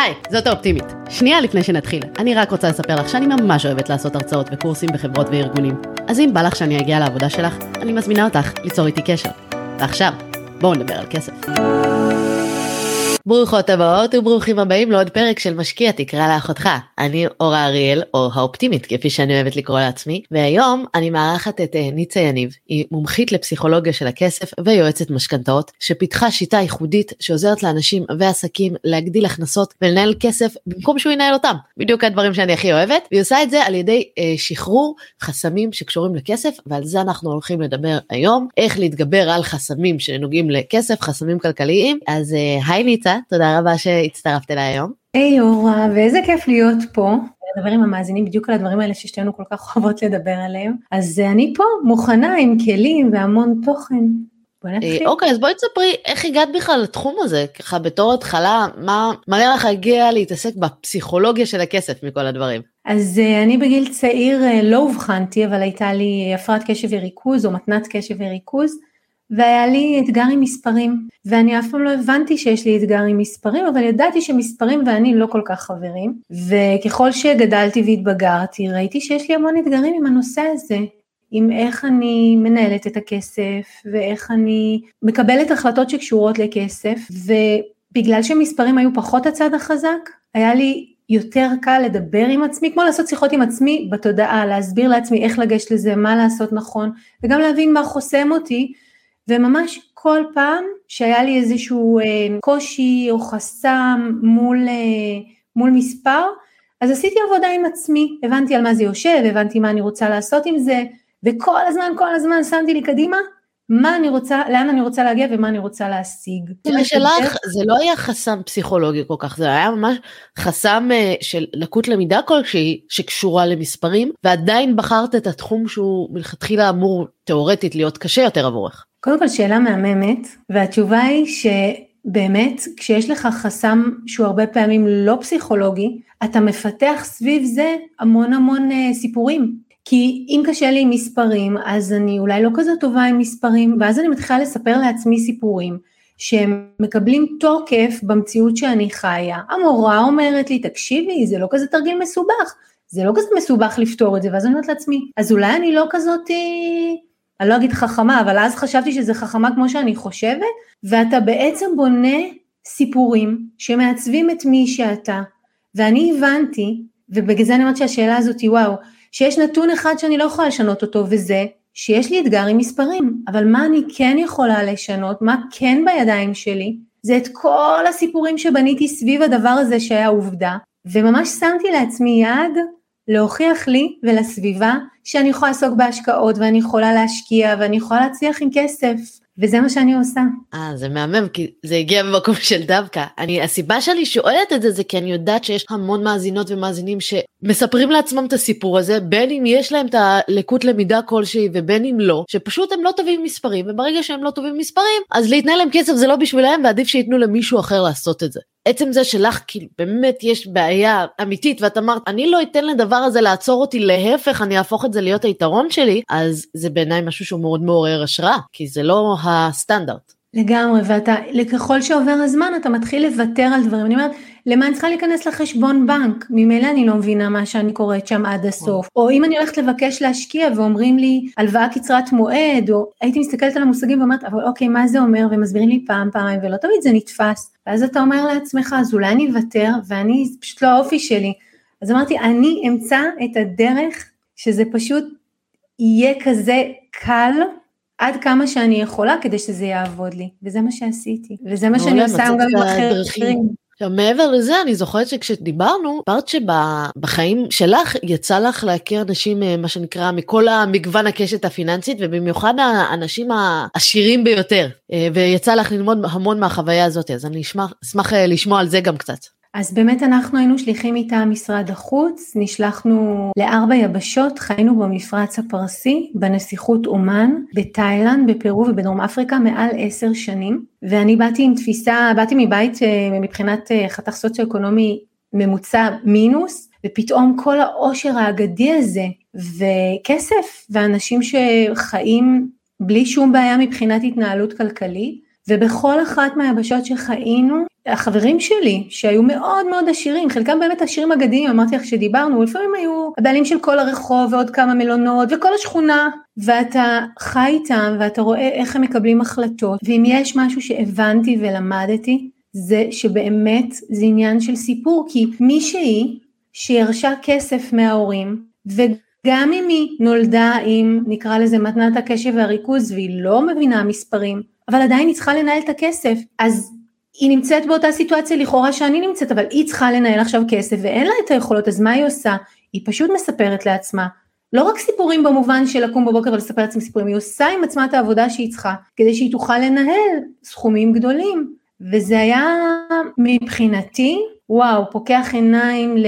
היי, זאת האופטימית. שנייה לפני שנתחיל, אני רק רוצה לספר לך שאני ממש אוהבת לעשות הרצאות וקורסים בחברות וארגונים. אז אם בא לך שאני אגיע לעבודה שלך, אני מזמינה אותך ליצור איתי קשר. ועכשיו, בואו נדבר על כסף. ברוכות הבאות וברוכים הבאים לעוד פרק של משקיע תקרא לאחותך. אני אורה אריאל, או האופטימית כפי שאני אוהבת לקרוא לעצמי, והיום אני מארחת את אה, ניצה יניב, היא מומחית לפסיכולוגיה של הכסף ויועצת משכנתאות, שפיתחה שיטה ייחודית שעוזרת לאנשים ועסקים להגדיל הכנסות ולנהל כסף במקום שהוא ינהל אותם. בדיוק הדברים שאני הכי אוהבת, והיא עושה את זה על ידי אה, שחרור חסמים שקשורים לכסף, ועל זה אנחנו הולכים לדבר היום, איך להתגבר על חסמים שנוגעים לכסף, חסמים כלכליים. אז אה, היי ניצה. תודה רבה שהצטרפת אליי היום. היי אורה, ואיזה כיף להיות פה. לדבר עם המאזינים בדיוק על הדברים האלה ששתינו כל כך אוהבות לדבר עליהם. אז אני פה, מוכנה עם כלים והמון תוכן. בואי נתחיל. אוקיי, אז בואי תספרי איך הגעת בכלל לתחום הזה, ככה בתור התחלה, מה מראה לך הגיע להתעסק בפסיכולוגיה של הכסף מכל הדברים? אז אה, אני בגיל צעיר אה, לא אובחנתי, אבל הייתה לי הפרעת קשב וריכוז או מתנת קשב וריכוז. והיה לי אתגר עם מספרים, ואני אף פעם לא הבנתי שיש לי אתגר עם מספרים, אבל ידעתי שמספרים ואני לא כל כך חברים, וככל שגדלתי והתבגרתי, ראיתי שיש לי המון אתגרים עם הנושא הזה, עם איך אני מנהלת את הכסף, ואיך אני מקבלת החלטות שקשורות לכסף, ובגלל שמספרים היו פחות הצד החזק, היה לי יותר קל לדבר עם עצמי, כמו לעשות שיחות עם עצמי בתודעה, להסביר לעצמי איך לגשת לזה, מה לעשות נכון, וגם להבין מה חוסם אותי, וממש כל פעם שהיה לי איזשהו אה, קושי או חסם מול, אה, מול מספר, אז עשיתי עבודה עם עצמי, הבנתי על מה זה יושב, הבנתי מה אני רוצה לעשות עם זה, וכל הזמן, כל הזמן שמתי לי קדימה, מה אני רוצה, לאן אני רוצה להגיע ומה אני רוצה להשיג. שלך, זה לא היה חסם פסיכולוגי כל כך, זה היה ממש חסם אה, של לקות למידה כלשהי שקשורה למספרים, ועדיין בחרת את התחום שהוא מלכתחילה אמור תאורטית להיות קשה יותר עבורך. קודם כל שאלה מהממת, והתשובה היא שבאמת כשיש לך חסם שהוא הרבה פעמים לא פסיכולוגי, אתה מפתח סביב זה המון המון uh, סיפורים. כי אם קשה לי עם מספרים, אז אני אולי לא כזאת טובה עם מספרים, ואז אני מתחילה לספר לעצמי סיפורים שהם מקבלים תוקף במציאות שאני חיה. המורה אומרת לי, תקשיבי, זה לא כזה תרגיל מסובך, זה לא כזה מסובך לפתור את זה, ואז אני אומרת לעצמי, אז אולי אני לא כזאת אני לא אגיד חכמה, אבל אז חשבתי שזה חכמה כמו שאני חושבת, ואתה בעצם בונה סיפורים שמעצבים את מי שאתה. ואני הבנתי, ובגלל זה אני אומרת שהשאלה הזאת היא וואו, שיש נתון אחד שאני לא יכולה לשנות אותו, וזה שיש לי אתגר עם מספרים, אבל מה אני כן יכולה לשנות, מה כן בידיים שלי, זה את כל הסיפורים שבניתי סביב הדבר הזה שהיה עובדה, וממש שמתי לעצמי יעד להוכיח לי ולסביבה שאני יכולה לעסוק בהשקעות ואני יכולה להשקיע ואני יכולה להצליח עם כסף. וזה מה שאני עושה. אה, זה מהמם, כי זה הגיע במקום של דווקא. אני, הסיבה שאני שואלת את זה, זה כי אני יודעת שיש המון מאזינות ומאזינים שמספרים לעצמם את הסיפור הזה, בין אם יש להם את הלקות למידה כלשהי ובין אם לא, שפשוט הם לא טובים מספרים, וברגע שהם לא טובים מספרים, אז להתנהל עם כסף זה לא בשבילם, ועדיף שייתנו למישהו אחר לעשות את זה. עצם זה שלך כאילו באמת יש בעיה אמיתית ואת אמרת אני לא אתן לדבר הזה לעצור אותי להפך אני אהפוך את זה להיות היתרון שלי אז זה בעיניי משהו שהוא מאוד מעורר השראה כי זה לא הסטנדרט. לגמרי ואתה ככל שעובר הזמן אתה מתחיל לוותר על דברים. אני אומרת למה אני צריכה להיכנס לחשבון בנק? ממילא אני לא מבינה מה שאני קוראת שם עד הסוף. או אם אני הולכת לבקש להשקיע ואומרים לי הלוואה קצרת מועד או הייתי מסתכלת על המושגים ואומרת אבל אוקיי מה זה אומר? ומסבירים לי פעם פעמיים ולא תמיד זה נתפס. ואז אתה אומר לעצמך אז אולי אני אוותר ואני זה פשוט לא האופי שלי. אז אמרתי אני אמצא את הדרך שזה פשוט יהיה כזה קל עד כמה שאני יכולה כדי שזה יעבוד לי, וזה מה שעשיתי, וזה מה שאני עושה גם עם אחרים. עכשיו מעבר לזה אני זוכרת שכשדיברנו, אמרת שבחיים שלך יצא לך להכיר אנשים אה, מה שנקרא מכל המגוון הקשת הפיננסית ובמיוחד האנשים העשירים ביותר אה, ויצא לך ללמוד המון מהחוויה הזאת אז אני אשמח אה, לשמוע על זה גם קצת. אז באמת אנחנו היינו שליחים מטעם משרד החוץ, נשלחנו לארבע יבשות, חיינו במפרץ הפרסי, בנסיכות אומן, בתאילנד, בפרו ובדרום אפריקה מעל עשר שנים, ואני באתי עם תפיסה, באתי מבית אה, מבחינת אה, חתך סוציו-אקונומי ממוצע מינוס, ופתאום כל העושר האגדי הזה, וכסף, ואנשים שחיים בלי שום בעיה מבחינת התנהלות כלכלית, ובכל אחת מהיבשות שחיינו, החברים שלי, שהיו מאוד מאוד עשירים, חלקם באמת עשירים אגדיים, אמרתי לך שדיברנו, לפעמים היו הבעלים של כל הרחוב ועוד כמה מלונות וכל השכונה, ואתה חי איתם ואתה רואה איך הם מקבלים החלטות, ואם יש משהו שהבנתי ולמדתי, זה שבאמת זה עניין של סיפור, כי מישהי שירשה כסף מההורים, וגם אם היא נולדה עם נקרא לזה מתנת הקשב והריכוז והיא לא מבינה מספרים, אבל עדיין היא צריכה לנהל את הכסף, אז היא נמצאת באותה סיטואציה לכאורה שאני נמצאת, אבל היא צריכה לנהל עכשיו כסף ואין לה את היכולות, אז מה היא עושה? היא פשוט מספרת לעצמה. לא רק סיפורים במובן של לקום בבוקר ולספר לעצמי סיפורים, היא עושה עם עצמה את העבודה שהיא צריכה, כדי שהיא תוכל לנהל סכומים גדולים. וזה היה מבחינתי, וואו, פוקח עיניים ל...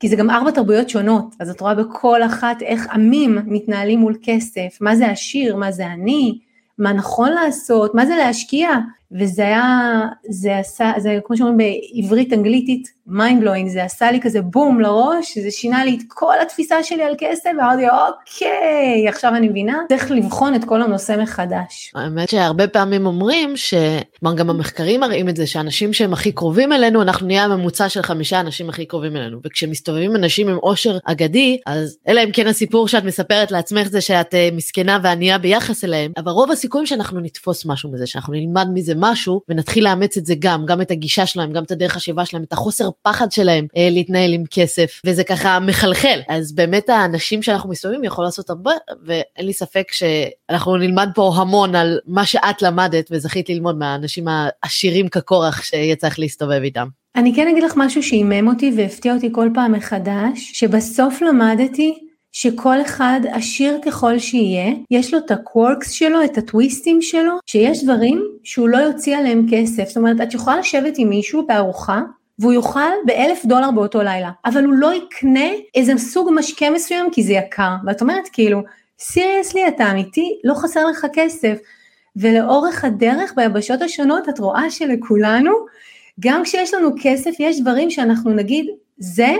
כי זה גם ארבע תרבויות שונות, אז את רואה בכל אחת איך עמים מתנהלים מול כסף, מה זה עשיר, מה זה עני, מה נכון לעשות, מה זה להשקיע, וזה היה, זה עשה, זה כמו שאומרים בעברית אנגליתית, mind blowing, זה עשה לי כזה בום לראש, זה שינה לי את כל התפיסה שלי על כסף, ואמרתי אוקיי, עכשיו אני מבינה, צריך לבחון את כל הנושא מחדש. האמת שהרבה פעמים אומרים, כלומר גם המחקרים מראים את זה, שאנשים שהם הכי קרובים אלינו, אנחנו נהיה הממוצע של חמישה אנשים הכי קרובים אלינו, וכשמסתובבים אנשים עם עושר אגדי, אז אלא אם כן הסיפור שאת מספרת לעצמך זה שאת uh, מסכנה וענייה ביחס אליהם, אבל רוב הסיכויים שאנחנו נתפוס משהו מזה, שאנחנו נלמד מזה משהו ונתחיל לאמץ את זה גם, גם את הגישה שלהם, גם את הדרך חשיבה שלהם, את החוסר פחד שלהם אה, להתנהל עם כסף, וזה ככה מחלחל. אז באמת האנשים שאנחנו מסתובבים יכול לעשות הרבה, ואין לי ספק שאנחנו נלמד פה המון על מה שאת למדת וזכית ללמוד מהאנשים העשירים כקורח שיצא לך להסתובב איתם. אני כן אגיד לך משהו שעימם אותי והפתיע אותי כל פעם מחדש, שבסוף למדתי שכל אחד עשיר ככל שיהיה, יש לו את הקוורקס שלו, את הטוויסטים שלו, שיש דברים שהוא לא יוציא עליהם כסף. זאת אומרת, את יכולה לשבת עם מישהו בארוחה, והוא יאכל באלף דולר באותו לילה, אבל הוא לא יקנה איזה סוג משקה מסוים כי זה יקר. ואת אומרת כאילו, סיריוסלי אתה אמיתי, לא חסר לך כסף. ולאורך הדרך ביבשות השונות את רואה שלכולנו, גם כשיש לנו כסף יש דברים שאנחנו נגיד, זה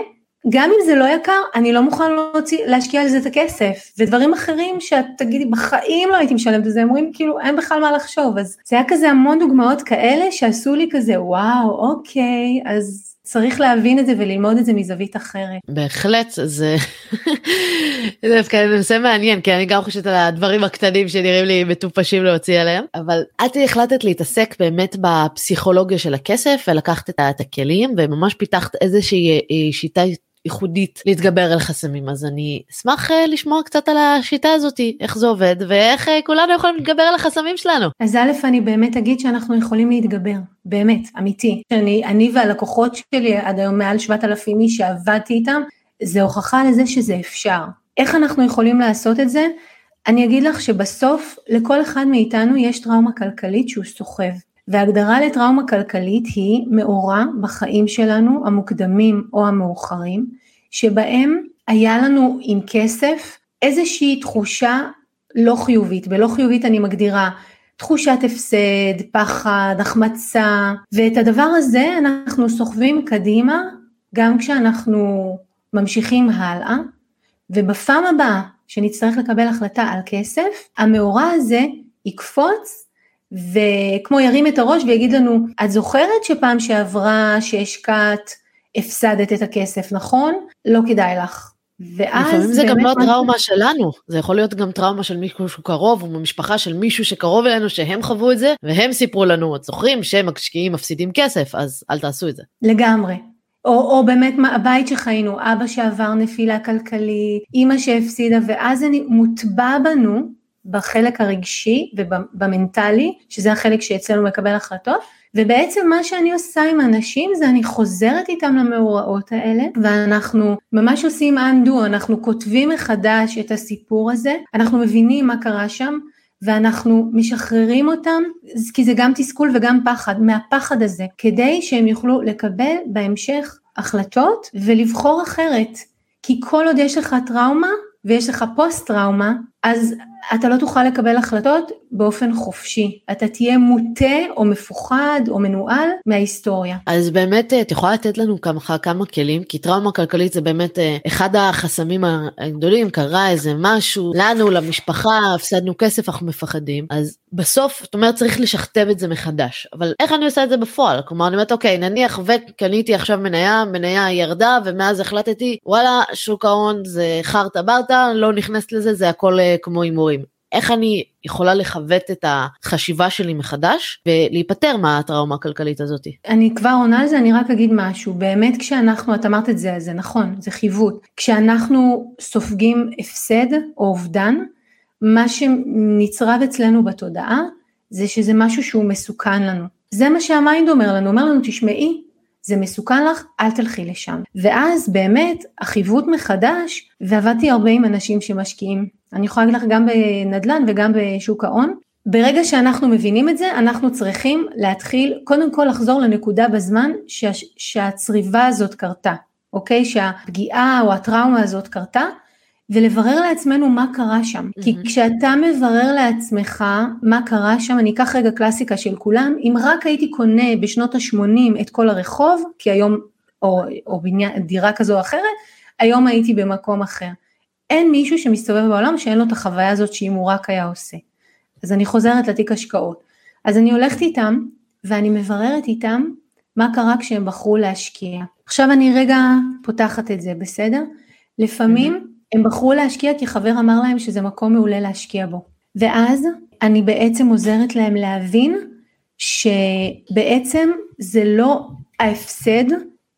גם אם זה לא יקר, אני לא מוכן להוציא, להשקיע על זה את הכסף. ודברים אחרים שאת תגידי, בחיים לא הייתי משלמת את זה, אומרים כאילו, אין בכלל מה לחשוב. אז זה היה כזה המון דוגמאות כאלה שעשו לי כזה, וואו, אוקיי, אז צריך להבין את זה וללמוד את זה מזווית אחרת. בהחלט, זה דווקא נושא מעניין, כי אני גם חושבת על הדברים הקטנים שנראים לי מטופשים להוציא עליהם, אבל את החלטת להתעסק באמת בפסיכולוגיה של הכסף ולקחת את הכלים וממש פיתחת איזושהי אה, שיטה ייחודית להתגבר על חסמים אז אני אשמח uh, לשמוע קצת על השיטה הזאתי איך זה עובד ואיך uh, כולנו יכולים להתגבר על החסמים שלנו. אז א' אני באמת אגיד שאנחנו יכולים להתגבר באמת אמיתי אני אני והלקוחות שלי עד היום מעל 7,000 איש שעבדתי איתם זה הוכחה לזה שזה אפשר. איך אנחנו יכולים לעשות את זה? אני אגיד לך שבסוף לכל אחד מאיתנו יש טראומה כלכלית שהוא סוחב. והגדרה לטראומה כלכלית היא מאורע בחיים שלנו המוקדמים או המאוחרים, שבהם היה לנו עם כסף איזושהי תחושה לא חיובית, בלא חיובית אני מגדירה תחושת הפסד, פחד, החמצה, ואת הדבר הזה אנחנו סוחבים קדימה גם כשאנחנו ממשיכים הלאה, ובפעם הבאה שנצטרך לקבל החלטה על כסף, המאורע הזה יקפוץ וכמו ירים את הראש ויגיד לנו, את זוכרת שפעם שעברה שהשקעת, הפסדת את הכסף, נכון? לא כדאי לך. ואז לפעמים זה גם לא טראומה מה... שלנו, זה יכול להיות גם טראומה של מישהו קרוב, או ממשפחה של מישהו שקרוב אלינו שהם חוו את זה, והם סיפרו לנו, את זוכרים שמשקיעים מפסידים כסף, אז אל תעשו את זה. לגמרי. או, או באמת מה, הבית שחיינו, אבא שעבר נפילה כלכלית, אימא שהפסידה, ואז זה מוטבע בנו בחלק הרגשי ובמנטלי, שזה החלק שאצלנו מקבל החלטות, ובעצם מה שאני עושה עם אנשים זה אני חוזרת איתם למאורעות האלה, ואנחנו ממש עושים undo, אנחנו כותבים מחדש את הסיפור הזה, אנחנו מבינים מה קרה שם, ואנחנו משחררים אותם, כי זה גם תסכול וגם פחד, מהפחד הזה, כדי שהם יוכלו לקבל בהמשך החלטות ולבחור אחרת. כי כל עוד יש לך טראומה ויש לך פוסט טראומה, אז אתה לא תוכל לקבל החלטות באופן חופשי, אתה תהיה מוטה או מפוחד או מנוהל מההיסטוריה. אז באמת את יכולה לתת לנו כמה, כמה כלים, כי טראומה כלכלית זה באמת אחד החסמים הגדולים, קרה איזה משהו, לנו, למשפחה, הפסדנו כסף, אנחנו מפחדים, אז בסוף, זאת אומרת, צריך לשכתב את זה מחדש, אבל איך אני עושה את זה בפועל? כלומר, אני אומרת, אוקיי, נניח וקניתי עכשיו מניה, מניה ירדה, ומאז החלטתי, וואלה, שוק ההון זה חרטה ברטה, לא נכנסת לזה, זה הכל כמו הימורים. איך אני יכולה לכבד את החשיבה שלי מחדש ולהיפטר מהטראומה הכלכלית הזאת. אני כבר עונה על זה, אני רק אגיד משהו, באמת כשאנחנו, את אמרת את זה, זה נכון, זה חיווט, כשאנחנו סופגים הפסד או אובדן, מה שנצרב אצלנו בתודעה זה שזה משהו שהוא מסוכן לנו. זה מה שה mind אומר לנו, אומר לנו תשמעי, זה מסוכן לך, אל תלכי לשם. ואז באמת החיווט מחדש, ועבדתי הרבה עם אנשים שמשקיעים, אני יכולה להגיד לך גם בנדל"ן וגם בשוק ההון, ברגע שאנחנו מבינים את זה, אנחנו צריכים להתחיל קודם כל לחזור לנקודה בזמן שה, שהצריבה הזאת קרתה, אוקיי? שהפגיעה או הטראומה הזאת קרתה, ולברר לעצמנו מה קרה שם. Mm-hmm. כי כשאתה מברר לעצמך מה קרה שם, אני אקח רגע קלאסיקה של כולם, אם רק הייתי קונה בשנות ה-80 את כל הרחוב, כי היום, או, או בניין, דירה כזו או אחרת, היום הייתי במקום אחר. אין מישהו שמסתובב בעולם שאין לו את החוויה הזאת שאם הוא רק היה עושה. אז אני חוזרת לתיק השקעות. אז אני הולכת איתם ואני מבררת איתם מה קרה כשהם בחרו להשקיע. עכשיו אני רגע פותחת את זה, בסדר? לפעמים mm-hmm. הם בחרו להשקיע כי חבר אמר להם שזה מקום מעולה להשקיע בו. ואז אני בעצם עוזרת להם להבין שבעצם זה לא ההפסד,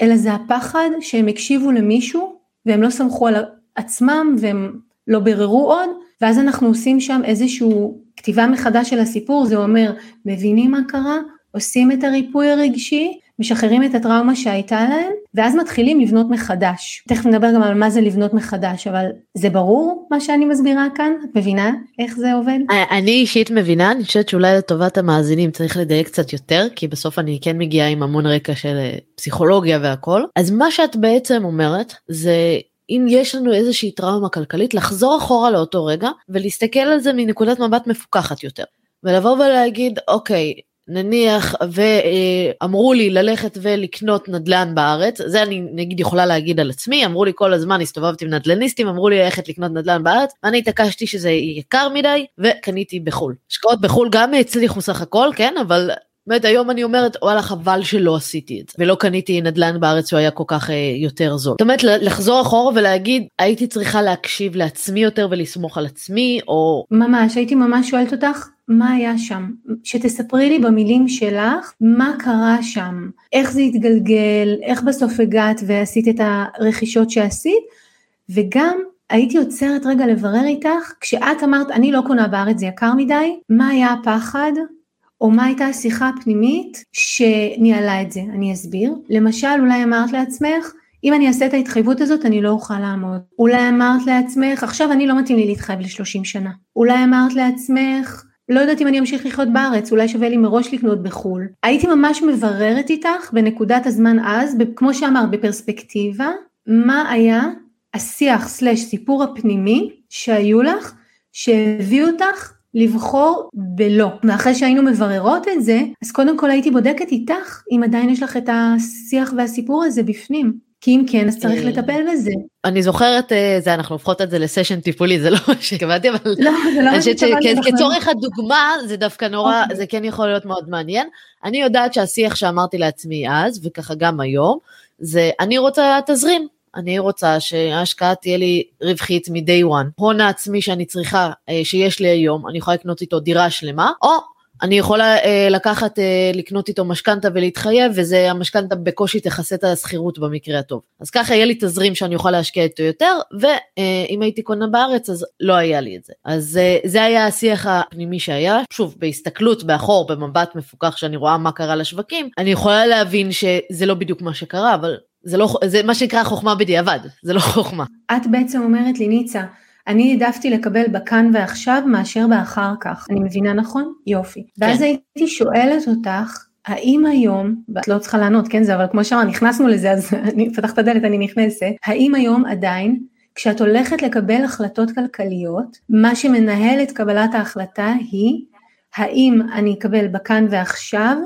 אלא זה הפחד שהם הקשיבו למישהו והם לא סמכו על עצמם והם לא ביררו עוד, ואז אנחנו עושים שם איזושהי כתיבה מחדש של הסיפור, זה אומר, מבינים מה קרה, עושים את הריפוי הרגשי, משחררים את הטראומה שהייתה להם, ואז מתחילים לבנות מחדש. תכף נדבר גם על מה זה לבנות מחדש, אבל זה ברור מה שאני מסבירה כאן? את מבינה איך זה עובד? אני אישית מבינה, אני חושבת שאולי לטובת המאזינים צריך לדייק קצת יותר, כי בסוף אני כן מגיעה עם המון רקע של אה, פסיכולוגיה והכל. אז מה שאת בעצם אומרת זה אם יש לנו איזושהי טראומה כלכלית, לחזור אחורה לאותו רגע ולהסתכל על זה מנקודת מבט מפוקחת יותר. ולבוא ולהגיד, אוקיי, נניח ואמרו לי ללכת ולקנות נדל"ן בארץ, זה אני נגיד יכולה להגיד על עצמי, אמרו לי כל הזמן, הסתובבתי עם נדל"ניסטים, אמרו לי ללכת לקנות נדל"ן בארץ, ואני התעקשתי שזה יקר מדי, וקניתי בחו"ל. השקעות בחו"ל גם הצליחו סך הכל, כן, אבל באמת היום אני אומרת וואלה חבל שלא עשיתי את זה. ולא קניתי נדל"ן בארץ שהוא היה כל כך אה, יותר זול. זאת אומרת לחזור אחורה ולהגיד הייתי צריכה להקשיב לעצמי יותר ולסמוך על עצמי או ממש הייתי ממש שואלת אותך מה היה שם? שתספרי לי במילים שלך מה קרה שם? איך זה התגלגל? איך בסוף הגעת ועשית את הרכישות שעשית? וגם הייתי עוצרת רגע לברר איתך, כשאת אמרת אני לא קונה בארץ זה יקר מדי, מה היה הפחד או מה הייתה השיחה הפנימית שניהלה את זה, אני אסביר. למשל, אולי אמרת לעצמך, אם אני אעשה את ההתחייבות הזאת אני לא אוכל לעמוד. אולי אמרת לעצמך, עכשיו אני לא מתאים לי להתחייב ל-30 שנה. אולי אמרת לעצמך, לא יודעת אם אני אמשיך לחיות בארץ, אולי שווה לי מראש לקנות בחו"ל. הייתי ממש מבררת איתך בנקודת הזמן אז, כמו שאמרת, בפרספקטיבה, מה היה השיח סלש סיפור הפנימי שהיו לך, שהביאו אותך לבחור בלא. ואחרי שהיינו מבררות את זה, אז קודם כל הייתי בודקת איתך אם עדיין יש לך את השיח והסיפור הזה בפנים. כי אם כן אז צריך אה, לטפל בזה. אני זוכרת אה, זה אנחנו הופכות את זה לסשן טיפולי זה לא מה שהתכוונתי אבל לא, זה לא מה שהתכוונתי. כצורך הדוגמה זה דווקא נורא אוקיי. זה כן יכול להיות מאוד מעניין. אני יודעת שהשיח שאמרתי לעצמי אז וככה גם היום זה אני רוצה תזרים אני רוצה שההשקעה תהיה לי רווחית מ-day one. הון העצמי שאני צריכה, אה, שיש לי היום, אני יכולה לקנות איתו דירה שלמה, או אני יכולה אה, לקחת, אה, לקנות איתו משכנתה ולהתחייב, וזה המשכנתה בקושי תכסה את השכירות במקרה הטוב. אז ככה יהיה לי תזרים שאני אוכל להשקיע איתו יותר, ואם הייתי קונה בארץ אז לא היה לי את זה. אז זה היה השיח הפנימי שהיה, שוב, בהסתכלות באחור, במבט מפוקח שאני רואה מה קרה לשווקים, אני יכולה להבין שזה לא בדיוק מה שקרה, אבל זה לא, זה מה שנקרא חוכמה בדיעבד, זה לא חוכמה. את בעצם אומרת לי, ניצה, אני העדפתי לקבל בכאן ועכשיו מאשר באחר כך. אני מבינה נכון? יופי. כן. ואז הייתי שואלת אותך, האם היום, ואת לא צריכה לענות, כן זה, אבל כמו שאמרת, נכנסנו לזה, אז אני פתחת הדלת, אני נכנסת, האם היום עדיין כשאת הולכת לקבל החלטות כלכליות, מה שמנהל את קבלת ההחלטה היא האם אני אקבל בכאן ועכשיו,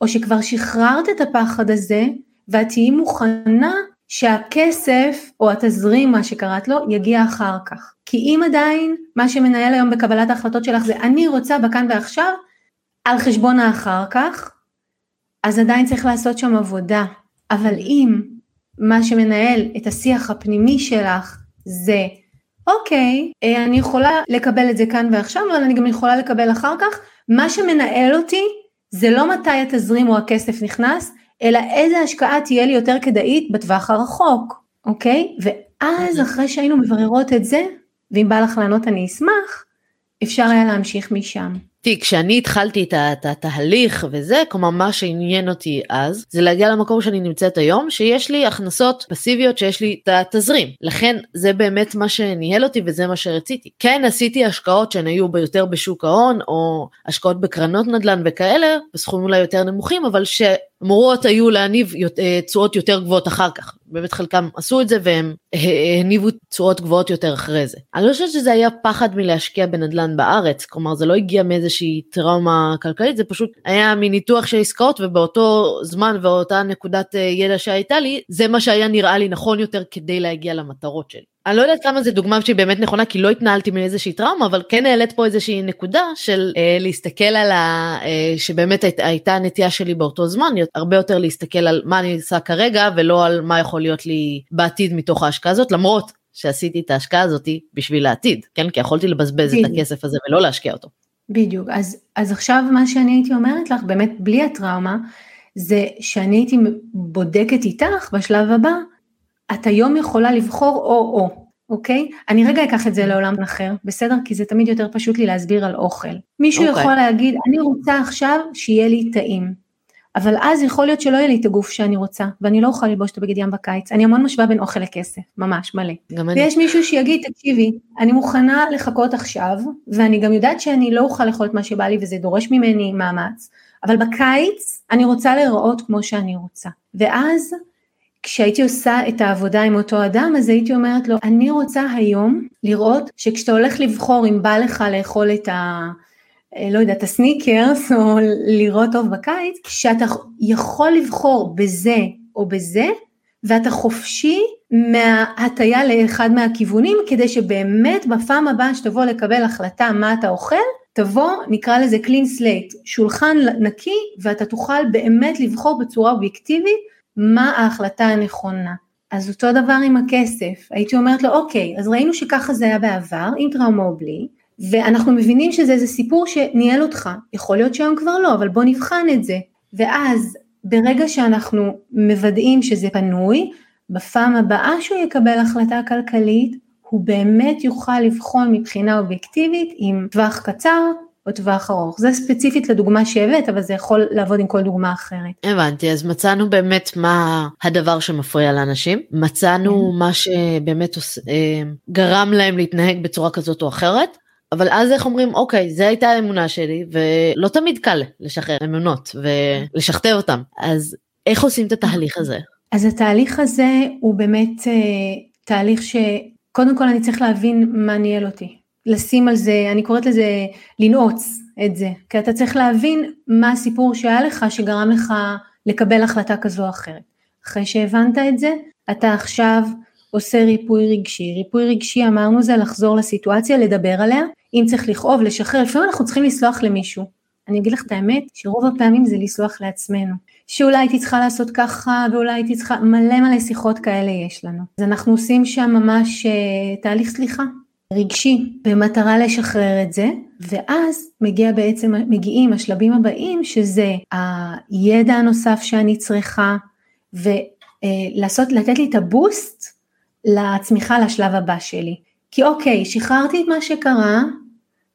או שכבר שחררת את הפחד הזה ואת תהיי מוכנה שהכסף או התזרים, מה שקראת לו, יגיע אחר כך. כי אם עדיין מה שמנהל היום בקבלת ההחלטות שלך זה אני רוצה בכאן ועכשיו, על חשבון האחר כך, אז עדיין צריך לעשות שם עבודה. אבל אם מה שמנהל את השיח הפנימי שלך זה אוקיי, אה, אני יכולה לקבל את זה כאן ועכשיו, אבל אני גם יכולה לקבל אחר כך, מה שמנהל אותי זה לא מתי התזרים או הכסף נכנס, אלא איזה השקעה תהיה לי יותר כדאית בטווח הרחוק, אוקיי? ואז אחרי שהיינו מבררות את זה, ואם בא לך לענות אני אשמח, אפשר היה להמשיך משם. תראי, כשאני התחלתי את התהליך וזה, כלומר מה שעניין אותי אז, זה להגיע למקום שאני נמצאת היום, שיש לי הכנסות פסיביות, שיש לי את התזרים. לכן זה באמת מה שניהל אותי וזה מה שרציתי. כן עשיתי השקעות שהן היו יותר בשוק ההון, או השקעות בקרנות נדל"ן וכאלה, בסכומים אולי יותר נמוכים, אבל ש... אמורות היו להניב אה, תשואות יותר גבוהות אחר כך. באמת חלקם עשו את זה והם הניבו תשואות גבוהות יותר אחרי זה. אני לא חושבת שזה היה פחד מלהשקיע בנדל"ן בארץ, כלומר זה לא הגיע מאיזושהי טראומה כלכלית, זה פשוט היה מניתוח של עסקאות ובאותו זמן ואותה נקודת אה, ידע שהייתה לי, זה מה שהיה נראה לי נכון יותר כדי להגיע למטרות שלי. אני לא יודעת כמה זה דוגמה שהיא באמת נכונה כי לא התנהלתי מאיזושהי טראומה אבל כן העלית פה איזושהי נקודה של אה, להסתכל על ה... אה, שבאמת היית, הייתה הנטייה שלי באותו זמן הרבה יותר להסתכל על מה אני עושה כרגע ולא על מה יכול להיות לי בעתיד מתוך ההשקעה הזאת למרות שעשיתי את ההשקעה הזאת בשביל העתיד כן כי יכולתי לבזבז. את הכסף הזה ולא להשקיע אותו. בדיוק אז אז עכשיו מה שאני הייתי אומרת לך באמת בלי הטראומה זה שאני הייתי בודקת איתך בשלב הבא את היום יכולה לבחור או-או, אוקיי? אני רגע אקח את זה לעולם אחר, בסדר? כי זה תמיד יותר פשוט לי להסביר על אוכל. מישהו אוקיי. יכול להגיד, אני רוצה עכשיו שיהיה לי טעים. אבל אז יכול להיות שלא יהיה לי את הגוף שאני רוצה, ואני לא אוכל ללבוש את הבגד ים בקיץ. אני המון משווה בין אוכל לכסף, ממש מלא. גם אני. ויש מישהו שיגיד, תקשיבי, אני מוכנה לחכות עכשיו, ואני גם יודעת שאני לא אוכל לאכול את מה שבא לי וזה דורש ממני מאמץ, אבל בקיץ אני רוצה להיראות כמו שאני רוצה. ואז כשהייתי עושה את העבודה עם אותו אדם, אז הייתי אומרת לו, אני רוצה היום לראות שכשאתה הולך לבחור אם בא לך לאכול את ה... אה, לא יודעת, הסניקרס או לראות טוב בקיץ, שאתה יכול לבחור בזה או בזה, ואתה חופשי מההטייה לאחד מהכיוונים, כדי שבאמת בפעם הבאה שתבוא לקבל החלטה מה אתה אוכל, תבוא, נקרא לזה clean slate, שולחן נקי, ואתה תוכל באמת לבחור בצורה אובייקטיבית מה ההחלטה הנכונה. אז אותו דבר עם הכסף, הייתי אומרת לו אוקיי, אז ראינו שככה זה היה בעבר, עם טראומה או בלי, ואנחנו מבינים שזה איזה סיפור שניהל אותך, יכול להיות שהיום כבר לא, אבל בוא נבחן את זה. ואז ברגע שאנחנו מוודאים שזה פנוי, בפעם הבאה שהוא יקבל החלטה כלכלית, הוא באמת יוכל לבחון מבחינה אובייקטיבית עם טווח קצר, או טווח ארוך. זה ספציפית לדוגמה שהבאת, אבל זה יכול לעבוד עם כל דוגמה אחרת. הבנתי, אז מצאנו באמת מה הדבר שמפריע לאנשים, מצאנו כן. מה שבאמת אה, גרם להם להתנהג בצורה כזאת או אחרת. אבל אז איך אומרים אוקיי זה הייתה האמונה שלי ולא תמיד קל לשחרר אמונות ולשכתב אותם אז איך עושים את התהליך הזה? אז התהליך הזה הוא באמת אה, תהליך שקודם כל אני צריך להבין מה ניהל אותי לשים על זה, אני קוראת לזה לנעוץ את זה, כי אתה צריך להבין מה הסיפור שהיה לך שגרם לך לקבל החלטה כזו או אחרת. אחרי שהבנת את זה, אתה עכשיו עושה ריפוי רגשי. ריפוי רגשי אמרנו זה לחזור לסיטואציה, לדבר עליה, אם צריך לכאוב, לשחרר, לפעמים אנחנו צריכים לסלוח למישהו. אני אגיד לך את האמת, שרוב הפעמים זה לסלוח לעצמנו. שאולי הייתי צריכה לעשות ככה, ואולי הייתי צריכה, מלא מלא שיחות כאלה יש לנו. אז אנחנו עושים שם ממש uh, תהליך סליחה. רגשי במטרה לשחרר את זה, ואז מגיע בעצם, מגיעים הבאים שזה הידע הנוסף שאני צריכה, ולעשות, לתת לי את הבוסט לצמיחה לשלב הבא שלי. כי אוקיי, שחררתי את מה שקרה,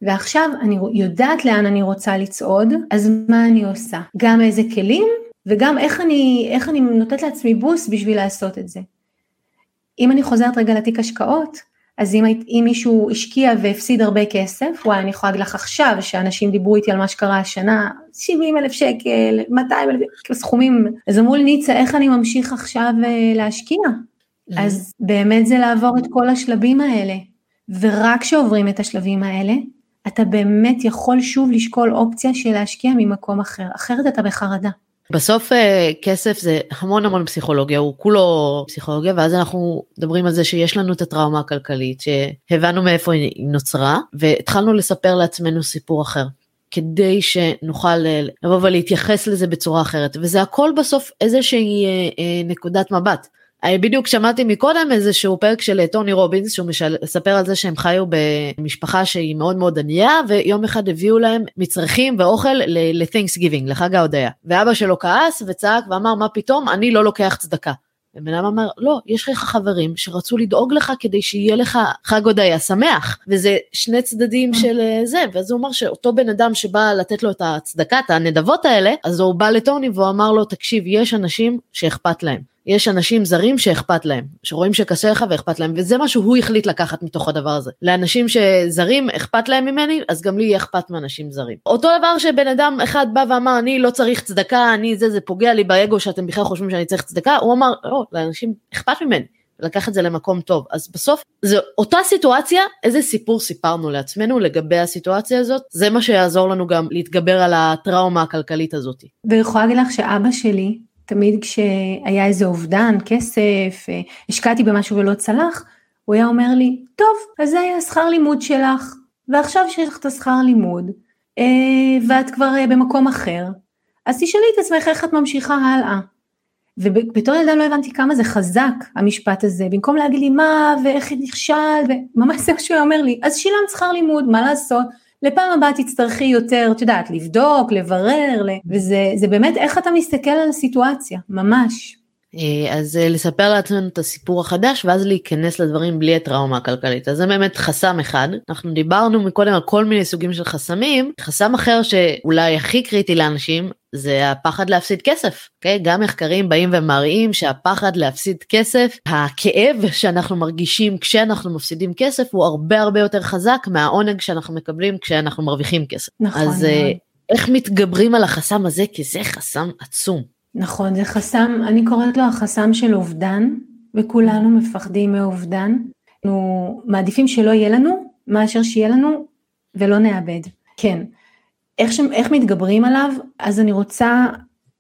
ועכשיו אני יודעת לאן אני רוצה לצעוד, אז מה אני עושה? גם איזה כלים, וגם איך אני, איך אני נותנת לעצמי בוסט בשביל לעשות את זה. אם אני חוזרת רגע לתיק השקעות, אז אם, אם מישהו השקיע והפסיד הרבה כסף, וואי, אני יכולה להגיד לך עכשיו שאנשים דיברו איתי על מה שקרה השנה, 70 אלף שקל, 200 אלף, כאילו סכומים, אז אמרו לי ניצה, איך אני ממשיך עכשיו אה, להשקיע? אז באמת זה לעבור את כל השלבים האלה, ורק כשעוברים את השלבים האלה, אתה באמת יכול שוב לשקול אופציה של להשקיע ממקום אחר, אחרת אתה בחרדה. בסוף אה, כסף זה המון המון פסיכולוגיה, הוא כולו פסיכולוגיה, ואז אנחנו מדברים על זה שיש לנו את הטראומה הכלכלית, שהבנו מאיפה היא נוצרה, והתחלנו לספר לעצמנו סיפור אחר. כדי שנוכל אה, לבוא ולהתייחס לזה בצורה אחרת, וזה הכל בסוף איזושהי אה, נקודת מבט. בדיוק שמעתי מקודם איזשהו פרק של טוני רובינס שהוא מספר על זה שהם חיו במשפחה שהיא מאוד מאוד ענייה ויום אחד הביאו להם מצרכים ואוכל ל-thanks giving לחג ההודיה. ואבא שלו כעס וצעק ואמר מה פתאום? אני לא לוקח צדקה. ובן אדם אמר לא יש לך חברים שרצו לדאוג לך כדי שיהיה לך חג הודיה שמח. וזה שני צדדים של אה, זה. ואז הוא אמר שאותו בן אדם שבא לתת לו את הצדקה את הנדבות האלה אז הוא בא לטוני והוא אמר לו תקשיב יש אנשים שאכפת להם יש אנשים זרים שאכפת להם, שרואים שקשה לך ואכפת להם, וזה מה שהוא החליט לקחת מתוך הדבר הזה. לאנשים שזרים אכפת להם ממני, אז גם לי יהיה אכפת מאנשים זרים. אותו דבר שבן אדם אחד בא ואמר, אני לא צריך צדקה, אני זה, זה פוגע לי באגו שאתם בכלל חושבים שאני צריך צדקה, הוא אמר, לא, לאנשים אכפת ממני. לקח את זה למקום טוב. אז בסוף זה אותה סיטואציה, איזה סיפור סיפרנו לעצמנו לגבי הסיטואציה הזאת, זה מה שיעזור לנו גם להתגבר על הטראומה הכלכלית הזאת. ואני יכולה להגיד לך שאבא שלי, תמיד כשהיה איזה אובדן, כסף, אה, השקעתי במשהו ולא צלח, הוא היה אומר לי, טוב, אז זה היה השכר לימוד שלך, ועכשיו שיש לך את השכר לימוד, אה, ואת כבר אה, במקום אחר, אז תשאלי את עצמך איך את ממשיכה הלאה. ובתור ילדה לא הבנתי כמה זה חזק המשפט הזה, במקום להגיד לי מה ואיך נכשל, וממש זה מה שהוא אומר לי, אז שילמת שכר לימוד, מה לעשות? לפעם הבאה תצטרכי יותר, את יודעת, לבדוק, לברר, וזה באמת איך אתה מסתכל על הסיטואציה, ממש. אה, אז אה, לספר לעצמנו את הסיפור החדש ואז להיכנס לדברים בלי הטראומה הכלכלית. אז זה באמת חסם אחד. אנחנו דיברנו מקודם על כל מיני סוגים של חסמים. חסם אחר שאולי הכי קריטי לאנשים זה הפחד להפסיד כסף. Okay? אוקיי? גם מחקרים באים ומראים שהפחד להפסיד כסף, הכאב שאנחנו מרגישים כשאנחנו מפסידים כסף הוא הרבה הרבה יותר חזק מהעונג שאנחנו מקבלים כשאנחנו מרוויחים כסף. נכון. אז נכון. איך מתגברים על החסם הזה? כי זה חסם עצום. נכון, זה חסם, אני קוראת לו החסם של אובדן, וכולנו מפחדים מאובדן. אנחנו מעדיפים שלא יהיה לנו, מאשר שיהיה לנו ולא נאבד. כן. איך, ש... איך מתגברים עליו? אז אני רוצה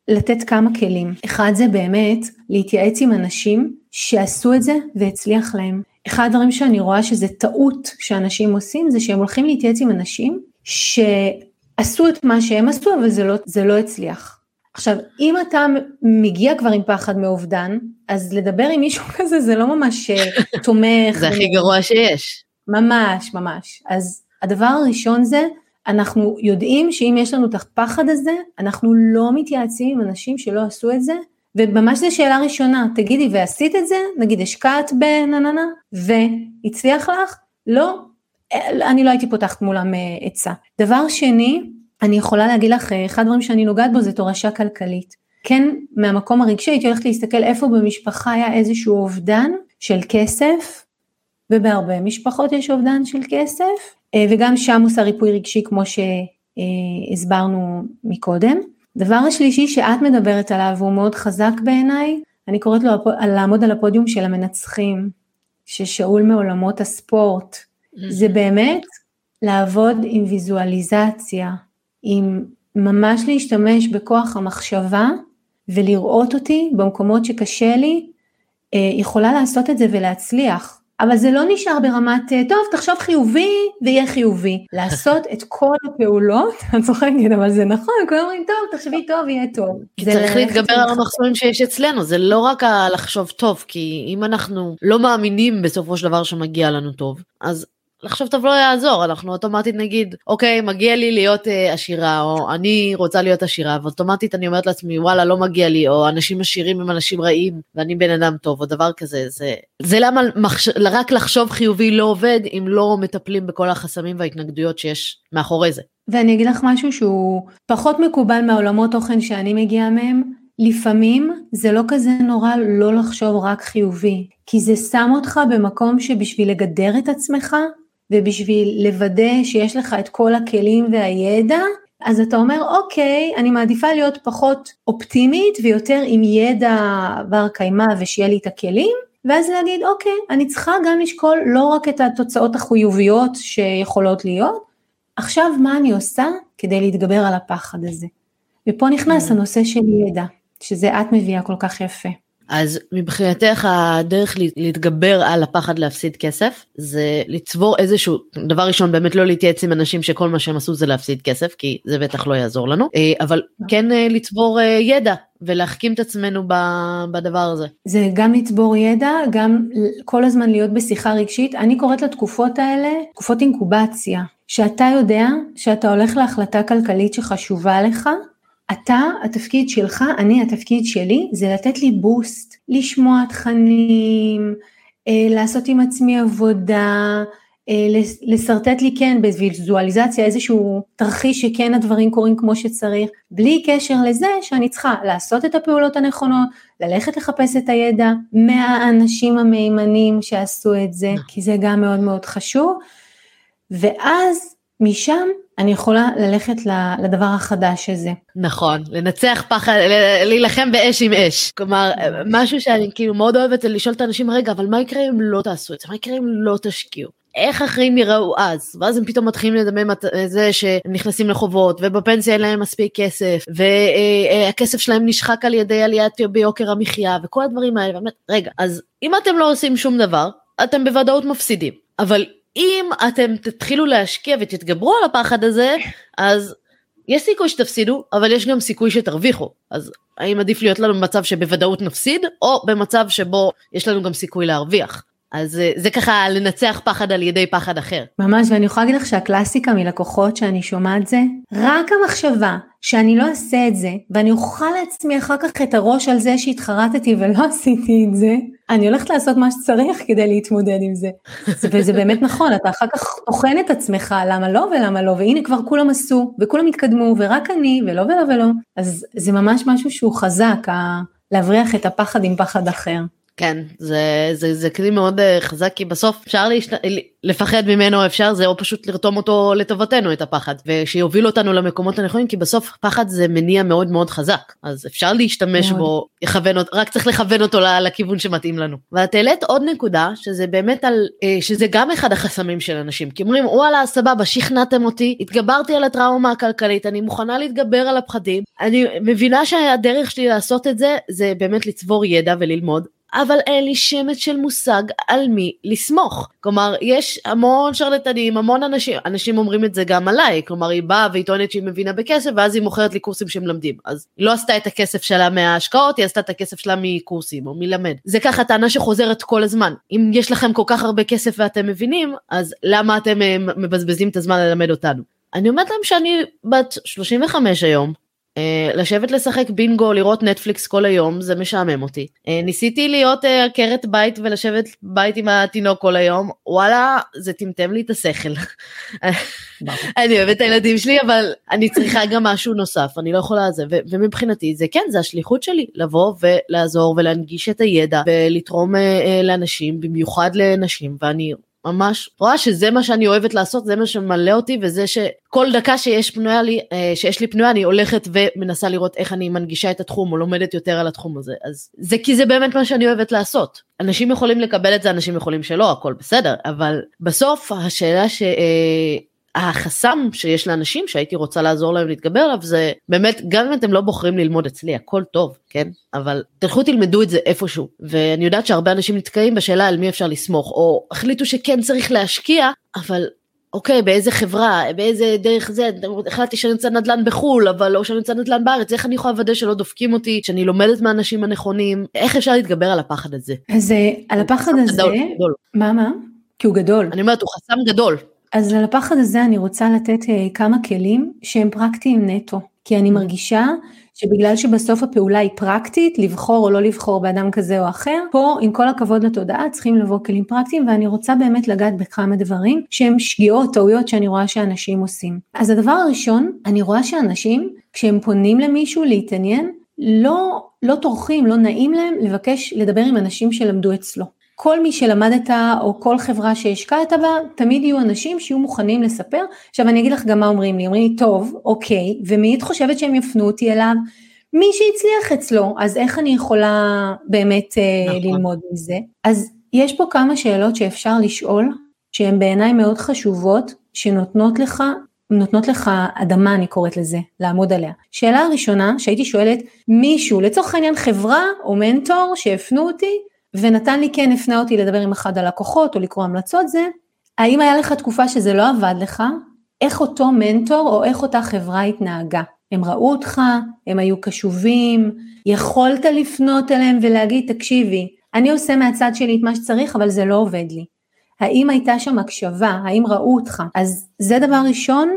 לתת כמה כלים. אחד זה באמת להתייעץ עם אנשים שעשו את זה והצליח להם. אחד הדברים שאני רואה שזה טעות שאנשים עושים, זה שהם הולכים להתייעץ עם אנשים שעשו את מה שהם עשו, אבל זה לא, זה לא הצליח. עכשיו, אם אתה מגיע כבר עם פחד מאובדן, אז לדבר עם מישהו כזה זה לא ממש אה, תומך. זה הכי גרוע שיש. ממש, ממש. אז הדבר הראשון זה, אנחנו יודעים שאם יש לנו את הפחד הזה, אנחנו לא מתייעצים עם אנשים שלא עשו את זה, וממש זו שאלה ראשונה, תגידי, ועשית את זה? נגיד השקעת בנננה, והצליח לך? לא, אני לא הייתי פותחת מולם אה, עצה. דבר שני, אני יכולה להגיד לך, אה, אחד הדברים שאני נוגעת בו זה תורשה כלכלית. כן, מהמקום הרגשי הייתי הולכת להסתכל איפה במשפחה היה איזשהו אובדן של כסף, ובהרבה משפחות יש אובדן של כסף, וגם שם עושה ריפוי רגשי כמו שהסברנו מקודם. דבר השלישי שאת מדברת עליו והוא מאוד חזק בעיניי, אני קוראת לו לעמוד על הפודיום של המנצחים, ששאול מעולמות הספורט. זה באמת לעבוד עם ויזואליזציה, עם ממש להשתמש בכוח המחשבה ולראות אותי במקומות שקשה לי, אה, יכולה לעשות את זה ולהצליח. אבל זה לא נשאר ברמת, אה, טוב, תחשוב חיובי ויהיה חיובי. לעשות את כל הפעולות, את צוחקת, אבל זה נכון, כולם אומרים, טוב, תחשבי טוב, יהיה טוב. צריך להתגבר על המחסומים שיש אצלנו, זה לא רק לחשוב טוב, כי אם אנחנו לא מאמינים בסופו של דבר שמגיע לנו טוב, אז לחשוב טוב לא יעזור, אנחנו אוטומטית נגיד, אוקיי, מגיע לי להיות אה, עשירה, או אני רוצה להיות עשירה, ואוטומטית אני אומרת לעצמי, וואלה, לא מגיע לי, או אנשים עשירים הם אנשים רעים, ואני בן אדם טוב, או דבר כזה, זה, זה למה מחש... רק לחשוב חיובי לא עובד, אם לא מטפלים בכל החסמים וההתנגדויות שיש מאחורי זה. ואני אגיד לך משהו שהוא פחות מקובל מהעולמות תוכן שאני מגיעה מהם, לפעמים זה לא כזה נורא לא לחשוב רק חיובי, כי זה שם אותך במקום שבשביל לגדר את עצמך, ובשביל לוודא שיש לך את כל הכלים והידע, אז אתה אומר, אוקיי, אני מעדיפה להיות פחות אופטימית ויותר עם ידע בר קיימא ושיהיה לי את הכלים, ואז להגיד, אוקיי, אני צריכה גם לשקול לא רק את התוצאות החיוביות שיכולות להיות, עכשיו מה אני עושה כדי להתגבר על הפחד הזה. ופה נכנס mm. הנושא של ידע, שזה את מביאה כל כך יפה. אז מבחינתך הדרך להתגבר על הפחד להפסיד כסף זה לצבור איזשהו דבר ראשון באמת לא להתייעץ עם אנשים שכל מה שהם עשו זה להפסיד כסף כי זה בטח לא יעזור לנו אה, אבל כן אה, לצבור אה, ידע ולהחכים את עצמנו בדבר הזה. זה גם לצבור ידע גם כל הזמן להיות בשיחה רגשית אני קוראת לתקופות האלה תקופות אינקובציה שאתה יודע שאתה הולך להחלטה כלכלית שחשובה לך אתה, התפקיד שלך, אני, התפקיד שלי, זה לתת לי בוסט, לשמוע תכנים, אה, לעשות עם עצמי עבודה, אה, לשרטט לי כן בוויזואליזציה איזשהו תרחיש שכן הדברים קורים כמו שצריך, בלי קשר לזה שאני צריכה לעשות את הפעולות הנכונות, ללכת לחפש את הידע מהאנשים המהימנים שעשו את זה, נכון. כי זה גם מאוד מאוד חשוב, ואז משם אני יכולה ללכת לדבר החדש הזה. נכון, לנצח פחד, להילחם באש עם אש. כלומר, משהו שאני כאילו מאוד אוהבת זה לשאול את האנשים, רגע, אבל מה יקרה אם לא תעשו את זה? מה יקרה אם לא תשקיעו? איך החיים יראו אז? ואז הם פתאום מתחילים לדמם את זה שנכנסים לחובות, ובפנסיה אין להם מספיק כסף, והכסף שלהם נשחק על ידי עליית ביוקר המחיה, וכל הדברים האלה, רגע, אז אם אתם לא עושים שום דבר, אתם בוודאות מפסידים. אבל אם אתם תתחילו להשקיע ותתגברו על הפחד הזה, אז יש סיכוי שתפסידו, אבל יש גם סיכוי שתרוויחו. אז האם עדיף להיות לנו במצב שבוודאות נפסיד, או במצב שבו יש לנו גם סיכוי להרוויח? אז אה, זה ככה לנצח פחד על ידי פחד אחר. ממש, ואני יכולה להגיד לך שהקלאסיקה מלקוחות שאני שומעת זה, רק המחשבה שאני לא אעשה את זה, ואני אוכל לעצמי אחר כך את הראש על זה שהתחרטתי ולא עשיתי את זה, אני הולכת לעשות מה שצריך כדי להתמודד עם זה. וזה באמת נכון, אתה אחר כך טוחן את עצמך למה לא ולמה לא, והנה כבר כולם עשו, וכולם התקדמו, ורק אני, ולא ולא ולא. אז זה ממש משהו שהוא חזק, להבריח את הפחד עם פחד אחר. כן, זה, זה, זה כלי מאוד אה, חזק, כי בסוף אפשר להשת... לפחד ממנו, אפשר זה או פשוט לרתום אותו לטובתנו, את הפחד, ושיוביל אותנו למקומות הנכונים, כי בסוף פחד זה מניע מאוד מאוד חזק, אז אפשר להשתמש מאוד. בו, יכוון, רק צריך לכוון אותו לכיוון שמתאים לנו. ואת העלית עוד נקודה, שזה באמת על, אה, שזה גם אחד החסמים של אנשים, כי אומרים, וואלה, סבבה, שכנעתם אותי, התגברתי על הטראומה הכלכלית, אני מוכנה להתגבר על הפחדים, אני מבינה שהדרך שלי לעשות את זה, זה באמת לצבור ידע וללמוד, אבל אין לי שמץ של מושג על מי לסמוך. כלומר, יש המון שרלטנים, המון אנשים, אנשים אומרים את זה גם עליי, כלומר, היא באה והיא טוענת שהיא מבינה בכסף, ואז היא מוכרת לי קורסים שמלמדים. אז היא לא עשתה את הכסף שלה מההשקעות, היא עשתה את הכסף שלה מקורסים או מלמד. זה ככה טענה שחוזרת כל הזמן. אם יש לכם כל כך הרבה כסף ואתם מבינים, אז למה אתם אה, מבזבזים את הזמן ללמד אותנו? אני אומרת להם שאני בת 35 היום, לשבת לשחק בינגו, לראות נטפליקס כל היום, זה משעמם אותי. Uh, ניסיתי להיות אה, עקרת בית ולשבת בית עם התינוק כל היום, וואלה, זה טמטם לי את השכל. אני אוהבת את הילדים שלי, אבל אני צריכה גם משהו נוסף, אני לא יכולה זה, ומבחינתי זה כן, זה השליחות שלי, לבוא ולעזור ולהנגיש את הידע ולתרום לאנשים, במיוחד לנשים, ואני ממש רואה שזה מה שאני אוהבת לעשות זה מה שממלא אותי וזה שכל דקה שיש פנויה לי אה, שיש לי פנויה אני הולכת ומנסה לראות איך אני מנגישה את התחום או לומדת יותר על התחום הזה. אז זה כי זה באמת מה שאני אוהבת לעשות. אנשים יכולים לקבל את זה אנשים יכולים שלא הכל בסדר. אבל בסוף השאלה ש... החסם שיש לאנשים שהייתי רוצה לעזור להם להתגבר עליו זה באמת גם אם אתם לא בוחרים ללמוד אצלי הכל טוב כן אבל תלכו תלמדו את זה איפשהו ואני יודעת שהרבה אנשים נתקעים בשאלה על מי אפשר לסמוך או החליטו שכן צריך להשקיע אבל אוקיי באיזה חברה באיזה דרך זה החלטתי שאני רוצה נדל"ן בחול אבל לא שאני רוצה נדל"ן בארץ איך אני יכולה לוודא שלא דופקים אותי שאני לומדת מהאנשים הנכונים איך אפשר להתגבר על הפחד הזה. אז אה, על הפחד הזה. מה מה? כי הוא גדול. אני אומרת הוא חסם גדול. אז על הפחד הזה אני רוצה לתת אה, כמה כלים שהם פרקטיים נטו, כי אני מרגישה שבגלל שבסוף הפעולה היא פרקטית, לבחור או לא לבחור באדם כזה או אחר, פה עם כל הכבוד לתודעה צריכים לבוא כלים פרקטיים ואני רוצה באמת לגעת בכמה דברים שהם שגיאות, טעויות שאני רואה שאנשים עושים. אז הדבר הראשון, אני רואה שאנשים כשהם פונים למישהו להתעניין, לא, לא טורחים, לא נעים להם לבקש לדבר עם אנשים שלמדו אצלו. כל מי שלמדת או כל חברה שהשקעת בה, תמיד יהיו אנשים שיהיו מוכנים לספר. עכשיו אני אגיד לך גם מה אומרים לי, אומרים לי, טוב, אוקיי, ומי את חושבת שהם יפנו אותי אליו? מי שהצליח אצלו, אז איך אני יכולה באמת אה, נכון. ללמוד מזה? אז יש פה כמה שאלות שאפשר לשאול, שהן בעיניי מאוד חשובות, שנותנות לך נותנות לך אדמה, אני קוראת לזה, לעמוד עליה. שאלה הראשונה שהייתי שואלת, מישהו, לצורך העניין חברה או מנטור שהפנו אותי, ונתן לי כן, הפנה אותי לדבר עם אחד הלקוחות או לקרוא המלצות, זה, האם היה לך תקופה שזה לא עבד לך, איך אותו מנטור או איך אותה חברה התנהגה. הם ראו אותך, הם היו קשובים, יכולת לפנות אליהם ולהגיד, תקשיבי, אני עושה מהצד שלי את מה שצריך, אבל זה לא עובד לי. האם הייתה שם הקשבה, האם ראו אותך? אז זה דבר ראשון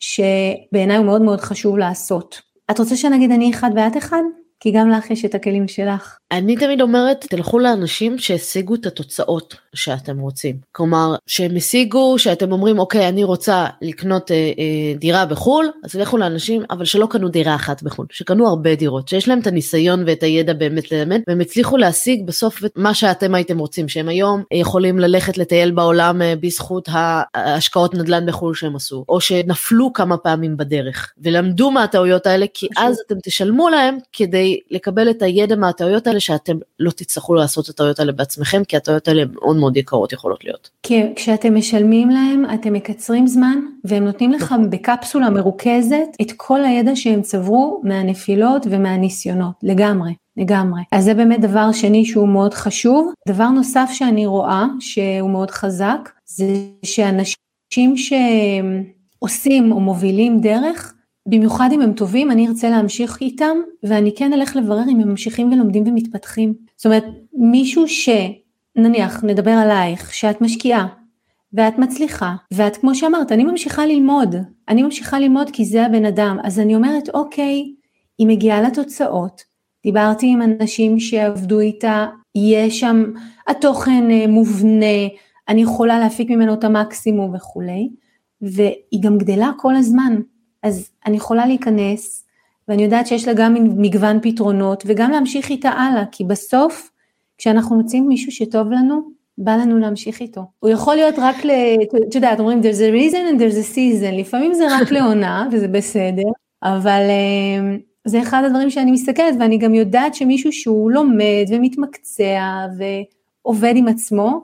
שבעיניי הוא מאוד מאוד חשוב לעשות. את רוצה שנגיד אני אחד ואת אחד? כי גם לך יש את הכלים שלך. אני תמיד אומרת, תלכו לאנשים שהשיגו את התוצאות שאתם רוצים. כלומר, שהם השיגו, שאתם אומרים, אוקיי, אני רוצה לקנות אה, אה, דירה בחו"ל, אז תלכו לאנשים, אבל שלא קנו דירה אחת בחו"ל, שקנו הרבה דירות, שיש להם את הניסיון ואת הידע באמת ללמד, והם הצליחו להשיג בסוף את מה שאתם הייתם רוצים, שהם היום יכולים ללכת לטייל בעולם אה, בזכות ההשקעות נדל"ן בחו"ל שהם עשו, או שנפלו כמה פעמים בדרך, ולמדו מהטעויות האלה, כי אז אתם תשלמו להם כדי לקבל את הידע מהטעויות האלה. שאתם לא תצטרכו לעשות את הטעויות האלה בעצמכם, כי הטעויות האלה מאוד מאוד יקרות יכולות להיות. כי כשאתם משלמים להם, אתם מקצרים זמן, והם נותנים לך. בקפסולה מרוכזת את כל הידע שהם צברו מהנפילות ומהניסיונות, לגמרי. לגמרי. אז זה באמת דבר שני שהוא מאוד חשוב. דבר נוסף שאני רואה שהוא מאוד חזק, זה שאנשים שעושים או מובילים דרך, במיוחד אם הם טובים, אני ארצה להמשיך איתם, ואני כן אלך לברר אם הם ממשיכים ולומדים ומתפתחים. זאת אומרת, מישהו שנניח, נדבר עלייך, שאת משקיעה, ואת מצליחה, ואת כמו שאמרת, אני ממשיכה ללמוד, אני ממשיכה ללמוד כי זה הבן אדם, אז אני אומרת, אוקיי, היא מגיעה לתוצאות, דיברתי עם אנשים שעבדו איתה, יש שם, התוכן אה, מובנה, אני יכולה להפיק ממנו את המקסימום וכולי, והיא גם גדלה כל הזמן. אז אני יכולה להיכנס, ואני יודעת שיש לה גם מגוון פתרונות, וגם להמשיך איתה הלאה, כי בסוף, כשאנחנו מוצאים מישהו שטוב לנו, בא לנו להמשיך איתו. הוא יכול להיות רק ל... את יודעת, אומרים, there's a reason and there's a season, לפעמים זה רק לעונה, וזה בסדר, אבל uh, זה אחד הדברים שאני מסתכלת, ואני גם יודעת שמישהו שהוא לומד ומתמקצע ועובד עם עצמו,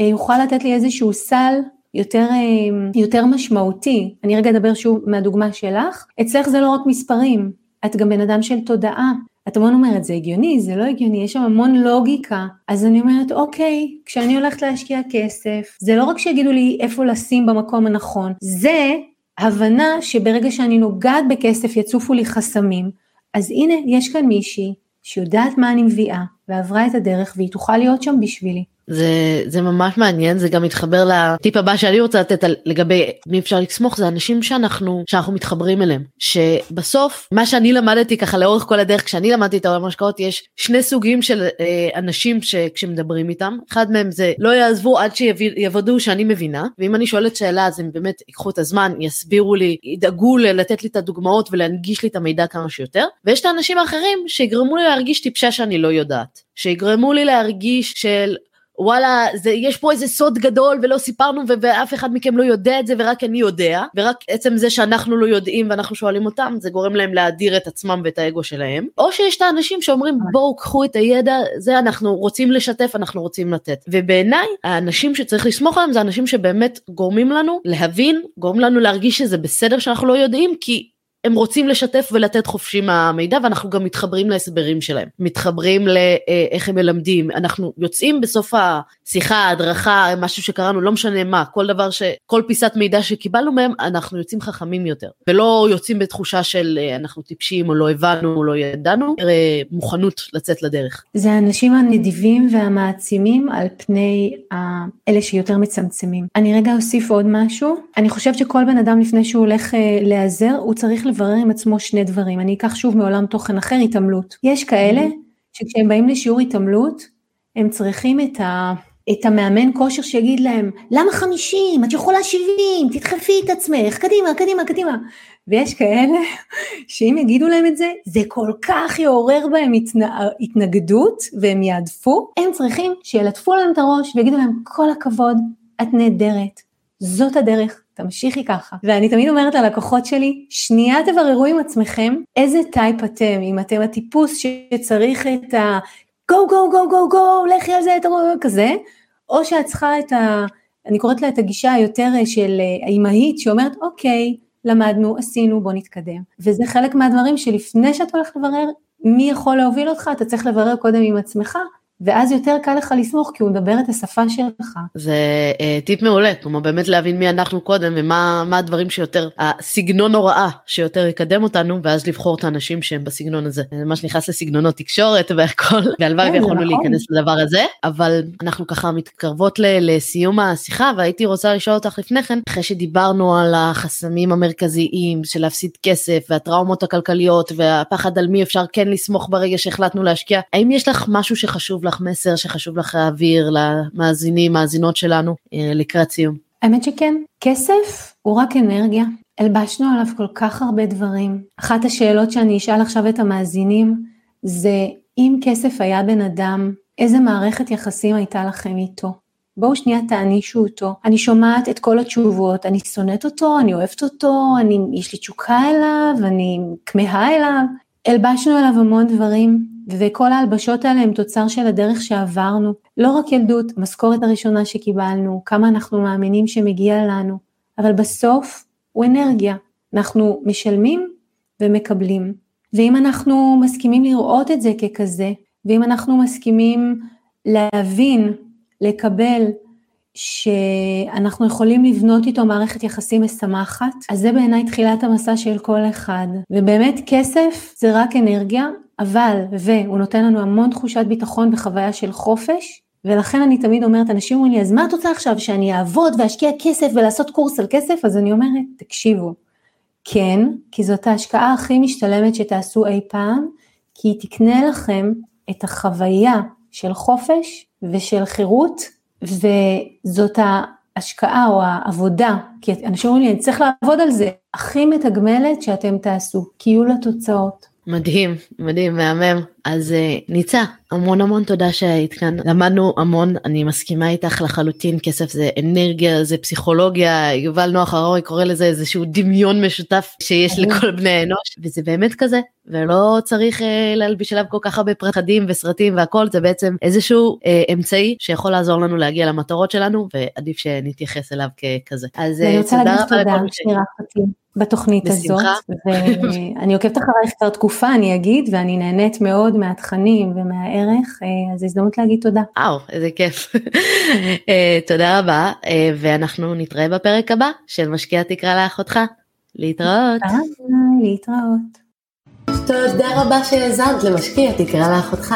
uh, יוכל לתת לי איזשהו סל יותר, אה, יותר משמעותי. אני רגע אדבר שוב מהדוגמה שלך. אצלך זה לא רק מספרים, את גם בן אדם של תודעה. את המון אומרת, זה הגיוני, זה לא הגיוני, יש שם המון לוגיקה. אז אני אומרת, אוקיי, כשאני הולכת להשקיע כסף, זה לא רק שיגידו לי איפה לשים במקום הנכון, זה הבנה שברגע שאני נוגעת בכסף יצופו לי חסמים. אז הנה, יש כאן מישהי שיודעת מה אני מביאה, ועברה את הדרך, והיא תוכל להיות שם בשבילי. זה, זה ממש מעניין, זה גם מתחבר לטיפ הבא שאני רוצה לתת על, לגבי מי אפשר לסמוך, זה אנשים שאנחנו, שאנחנו מתחברים אליהם. שבסוף, מה שאני למדתי ככה לאורך כל הדרך, כשאני למדתי את העולם ההשקעות, יש שני סוגים של אה, אנשים שכשמדברים איתם, אחד מהם זה לא יעזבו עד שיוודאו שאני מבינה, ואם אני שואלת שאלה אז הם באמת ייקחו את הזמן, יסבירו לי, ידאגו לתת לי את הדוגמאות ולהנגיש לי את המידע כמה שיותר, ויש את האנשים האחרים שיגרמו לי להרגיש טיפשה שאני לא יודעת. שיגרמו לי להרגיש של וואלה, זה, יש פה איזה סוד גדול ולא סיפרנו ו- ואף אחד מכם לא יודע את זה ורק אני יודע, ורק עצם זה שאנחנו לא יודעים ואנחנו שואלים אותם, זה גורם להם להדיר את עצמם ואת האגו שלהם. או שיש את האנשים שאומרים בואו קחו את הידע, זה אנחנו רוצים לשתף, אנחנו רוצים לתת. ובעיניי, האנשים שצריך לסמוך עליהם זה אנשים שבאמת גורמים לנו להבין, גורמים לנו להרגיש שזה בסדר שאנחנו לא יודעים, כי הם רוצים לשתף ולתת חופשי מהמידע ואנחנו גם מתחברים להסברים שלהם, מתחברים לאיך הם מלמדים, אנחנו יוצאים בסוף השיחה, הדרכה, משהו שקראנו, לא משנה מה, כל דבר ש... כל פיסת מידע שקיבלנו מהם, אנחנו יוצאים חכמים יותר, ולא יוצאים בתחושה של אה, אנחנו טיפשים או לא הבנו או לא ידענו, מוכנות לצאת לדרך. זה האנשים הנדיבים והמעצימים על פני אלה שיותר מצמצמים. אני רגע אוסיף עוד משהו, אני חושבת שכל בן אדם לפני שהוא הולך אה, להיעזר, הוא צריך לברר עם עצמו שני דברים, אני אקח שוב מעולם תוכן אחר, התעמלות. יש כאלה שכשהם באים לשיעור התעמלות, הם צריכים את, ה, את המאמן כושר שיגיד להם, למה 50? את יכולה 70, תדחפי את עצמך, קדימה, קדימה, קדימה. ויש כאלה שאם יגידו להם את זה, זה כל כך יעורר בהם התנ... התנגדות והם יעדפו, הם צריכים שילטפו להם את הראש ויגידו להם, כל הכבוד, את נהדרת, זאת הדרך, תמשיכי ככה. ואני תמיד אומרת ללקוחות שלי, שנייה תבררו עם עצמכם איזה טייפ אתם, אם אתם הטיפוס שצריך את ה... גו גו גו גו גו, לכי על זה, את כזה, או שאת צריכה את ה... אני קוראת לה את הגישה היותר של האימהית שאומרת, אוקיי, למדנו, עשינו, בוא נתקדם. וזה חלק מהדברים שלפני שאת הולכת לברר מי יכול להוביל אותך, אתה צריך לברר קודם עם עצמך, ואז יותר קל לך לסמוך כי הוא מדבר את השפה שלך. זה אה, טיפ מעולה, כלומר באמת להבין מי אנחנו קודם ומה הדברים שיותר, הסגנון הוראה שיותר יקדם אותנו ואז לבחור את האנשים שהם בסגנון הזה. זה מה שנכנס לסגנונות תקשורת והכל, והלוואי כן, ויכולנו נכון. להיכנס לדבר הזה, אבל אנחנו ככה מתקרבות לסיום השיחה והייתי רוצה לשאול אותך לפני כן, אחרי שדיברנו על החסמים המרכזיים של להפסיד כסף והטראומות הכלכליות והפחד על מי אפשר כן לסמוך ברגע שהחלטנו להשקיע, האם יש לך משהו שחשוב לך מסר שחשוב לך להעביר למאזינים, מאזינות שלנו אה, לקראת סיום? האמת שכן, כסף הוא רק אנרגיה. הלבשנו עליו כל כך הרבה דברים. אחת השאלות שאני אשאל עכשיו את המאזינים זה אם כסף היה בן אדם, איזה מערכת יחסים הייתה לכם איתו? בואו שנייה תענישו אותו. אני שומעת את כל התשובות, אני שונאת אותו, אני אוהבת אותו, אני, יש לי תשוקה אליו, אני כמהה אליו. הלבשנו עליו המון דברים, וכל ההלבשות האלה הם תוצר של הדרך שעברנו. לא רק ילדות, המשכורת הראשונה שקיבלנו, כמה אנחנו מאמינים שמגיע לנו, אבל בסוף הוא אנרגיה. אנחנו משלמים ומקבלים. ואם אנחנו מסכימים לראות את זה ככזה, ואם אנחנו מסכימים להבין, לקבל, שאנחנו יכולים לבנות איתו מערכת יחסים משמחת, אז זה בעיניי תחילת המסע של כל אחד. ובאמת כסף זה רק אנרגיה, אבל, והוא נותן לנו המון תחושת ביטחון וחוויה של חופש, ולכן אני תמיד אומרת, אנשים אומרים לי, אז מה את רוצה עכשיו, שאני אעבוד ואשקיע כסף ולעשות קורס על כסף? אז אני אומרת, תקשיבו, כן, כי זאת ההשקעה הכי משתלמת שתעשו אי פעם, כי היא תקנה לכם את החוויה של חופש ושל חירות, וזאת ההשקעה או העבודה, כי אנשים אומרים לי, אני צריך לעבוד על זה, הכי מתגמלת שאתם תעשו, כי יהיו לה תוצאות. מדהים, מדהים, מהמם. אז אה, ניצה, המון המון תודה שהיית כאן. למדנו המון, אני מסכימה איתך לחלוטין, כסף זה אנרגיה, זה פסיכולוגיה, יובל נוח הררי קורא לזה איזשהו דמיון משותף שיש לכל בני האנוש, וזה באמת כזה, ולא צריך אה, להלביש עליו כל כך הרבה פחדים וסרטים והכל, זה בעצם איזשהו אה, אמצעי שיכול לעזור לנו להגיע למטרות שלנו, ועדיף שנתייחס אליו ככזה. אז אה, תודה רבה לכל מי ש... בתוכנית בשמחה. הזאת, ואני עוקבת אחרייך כבר תקופה, אני אגיד, ואני נהנית מאוד מהתכנים ומהערך, אה, אז הזדמנות להגיד תודה. וואו, איזה כיף. אה, תודה רבה, אה, ואנחנו נתראה בפרק הבא של משקיע תקרא לאחותך. להתראות. להתראות. תודה רבה שהאזנת למשקיע תקרא לאחותך.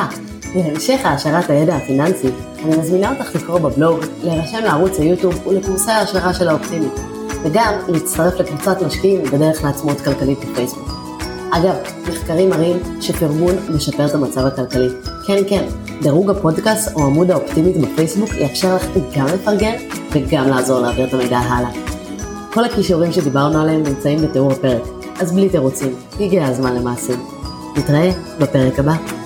להמשך העשרת הידע הפיננסי, אני מזמינה אותך לקרוא בבלוג, להירשם לערוץ היוטיוב ולקורסי ההשערה של האופטימית. וגם להצטרף לקבוצת משקיעים בדרך לעצמאות כלכלית בפייסבוק. אגב, מחקרים מראים שפרגון משפר את המצב הכלכלי. כן, כן, דירוג הפודקאסט או עמוד האופטימית בפייסבוק יאפשר לך גם לפרגן וגם לעזור להעביר את המידע הלאה. כל הכישורים שדיברנו עליהם נמצאים בתיאור הפרק, אז בלי תירוצים, הגיע הזמן למעשים. נתראה בפרק הבא.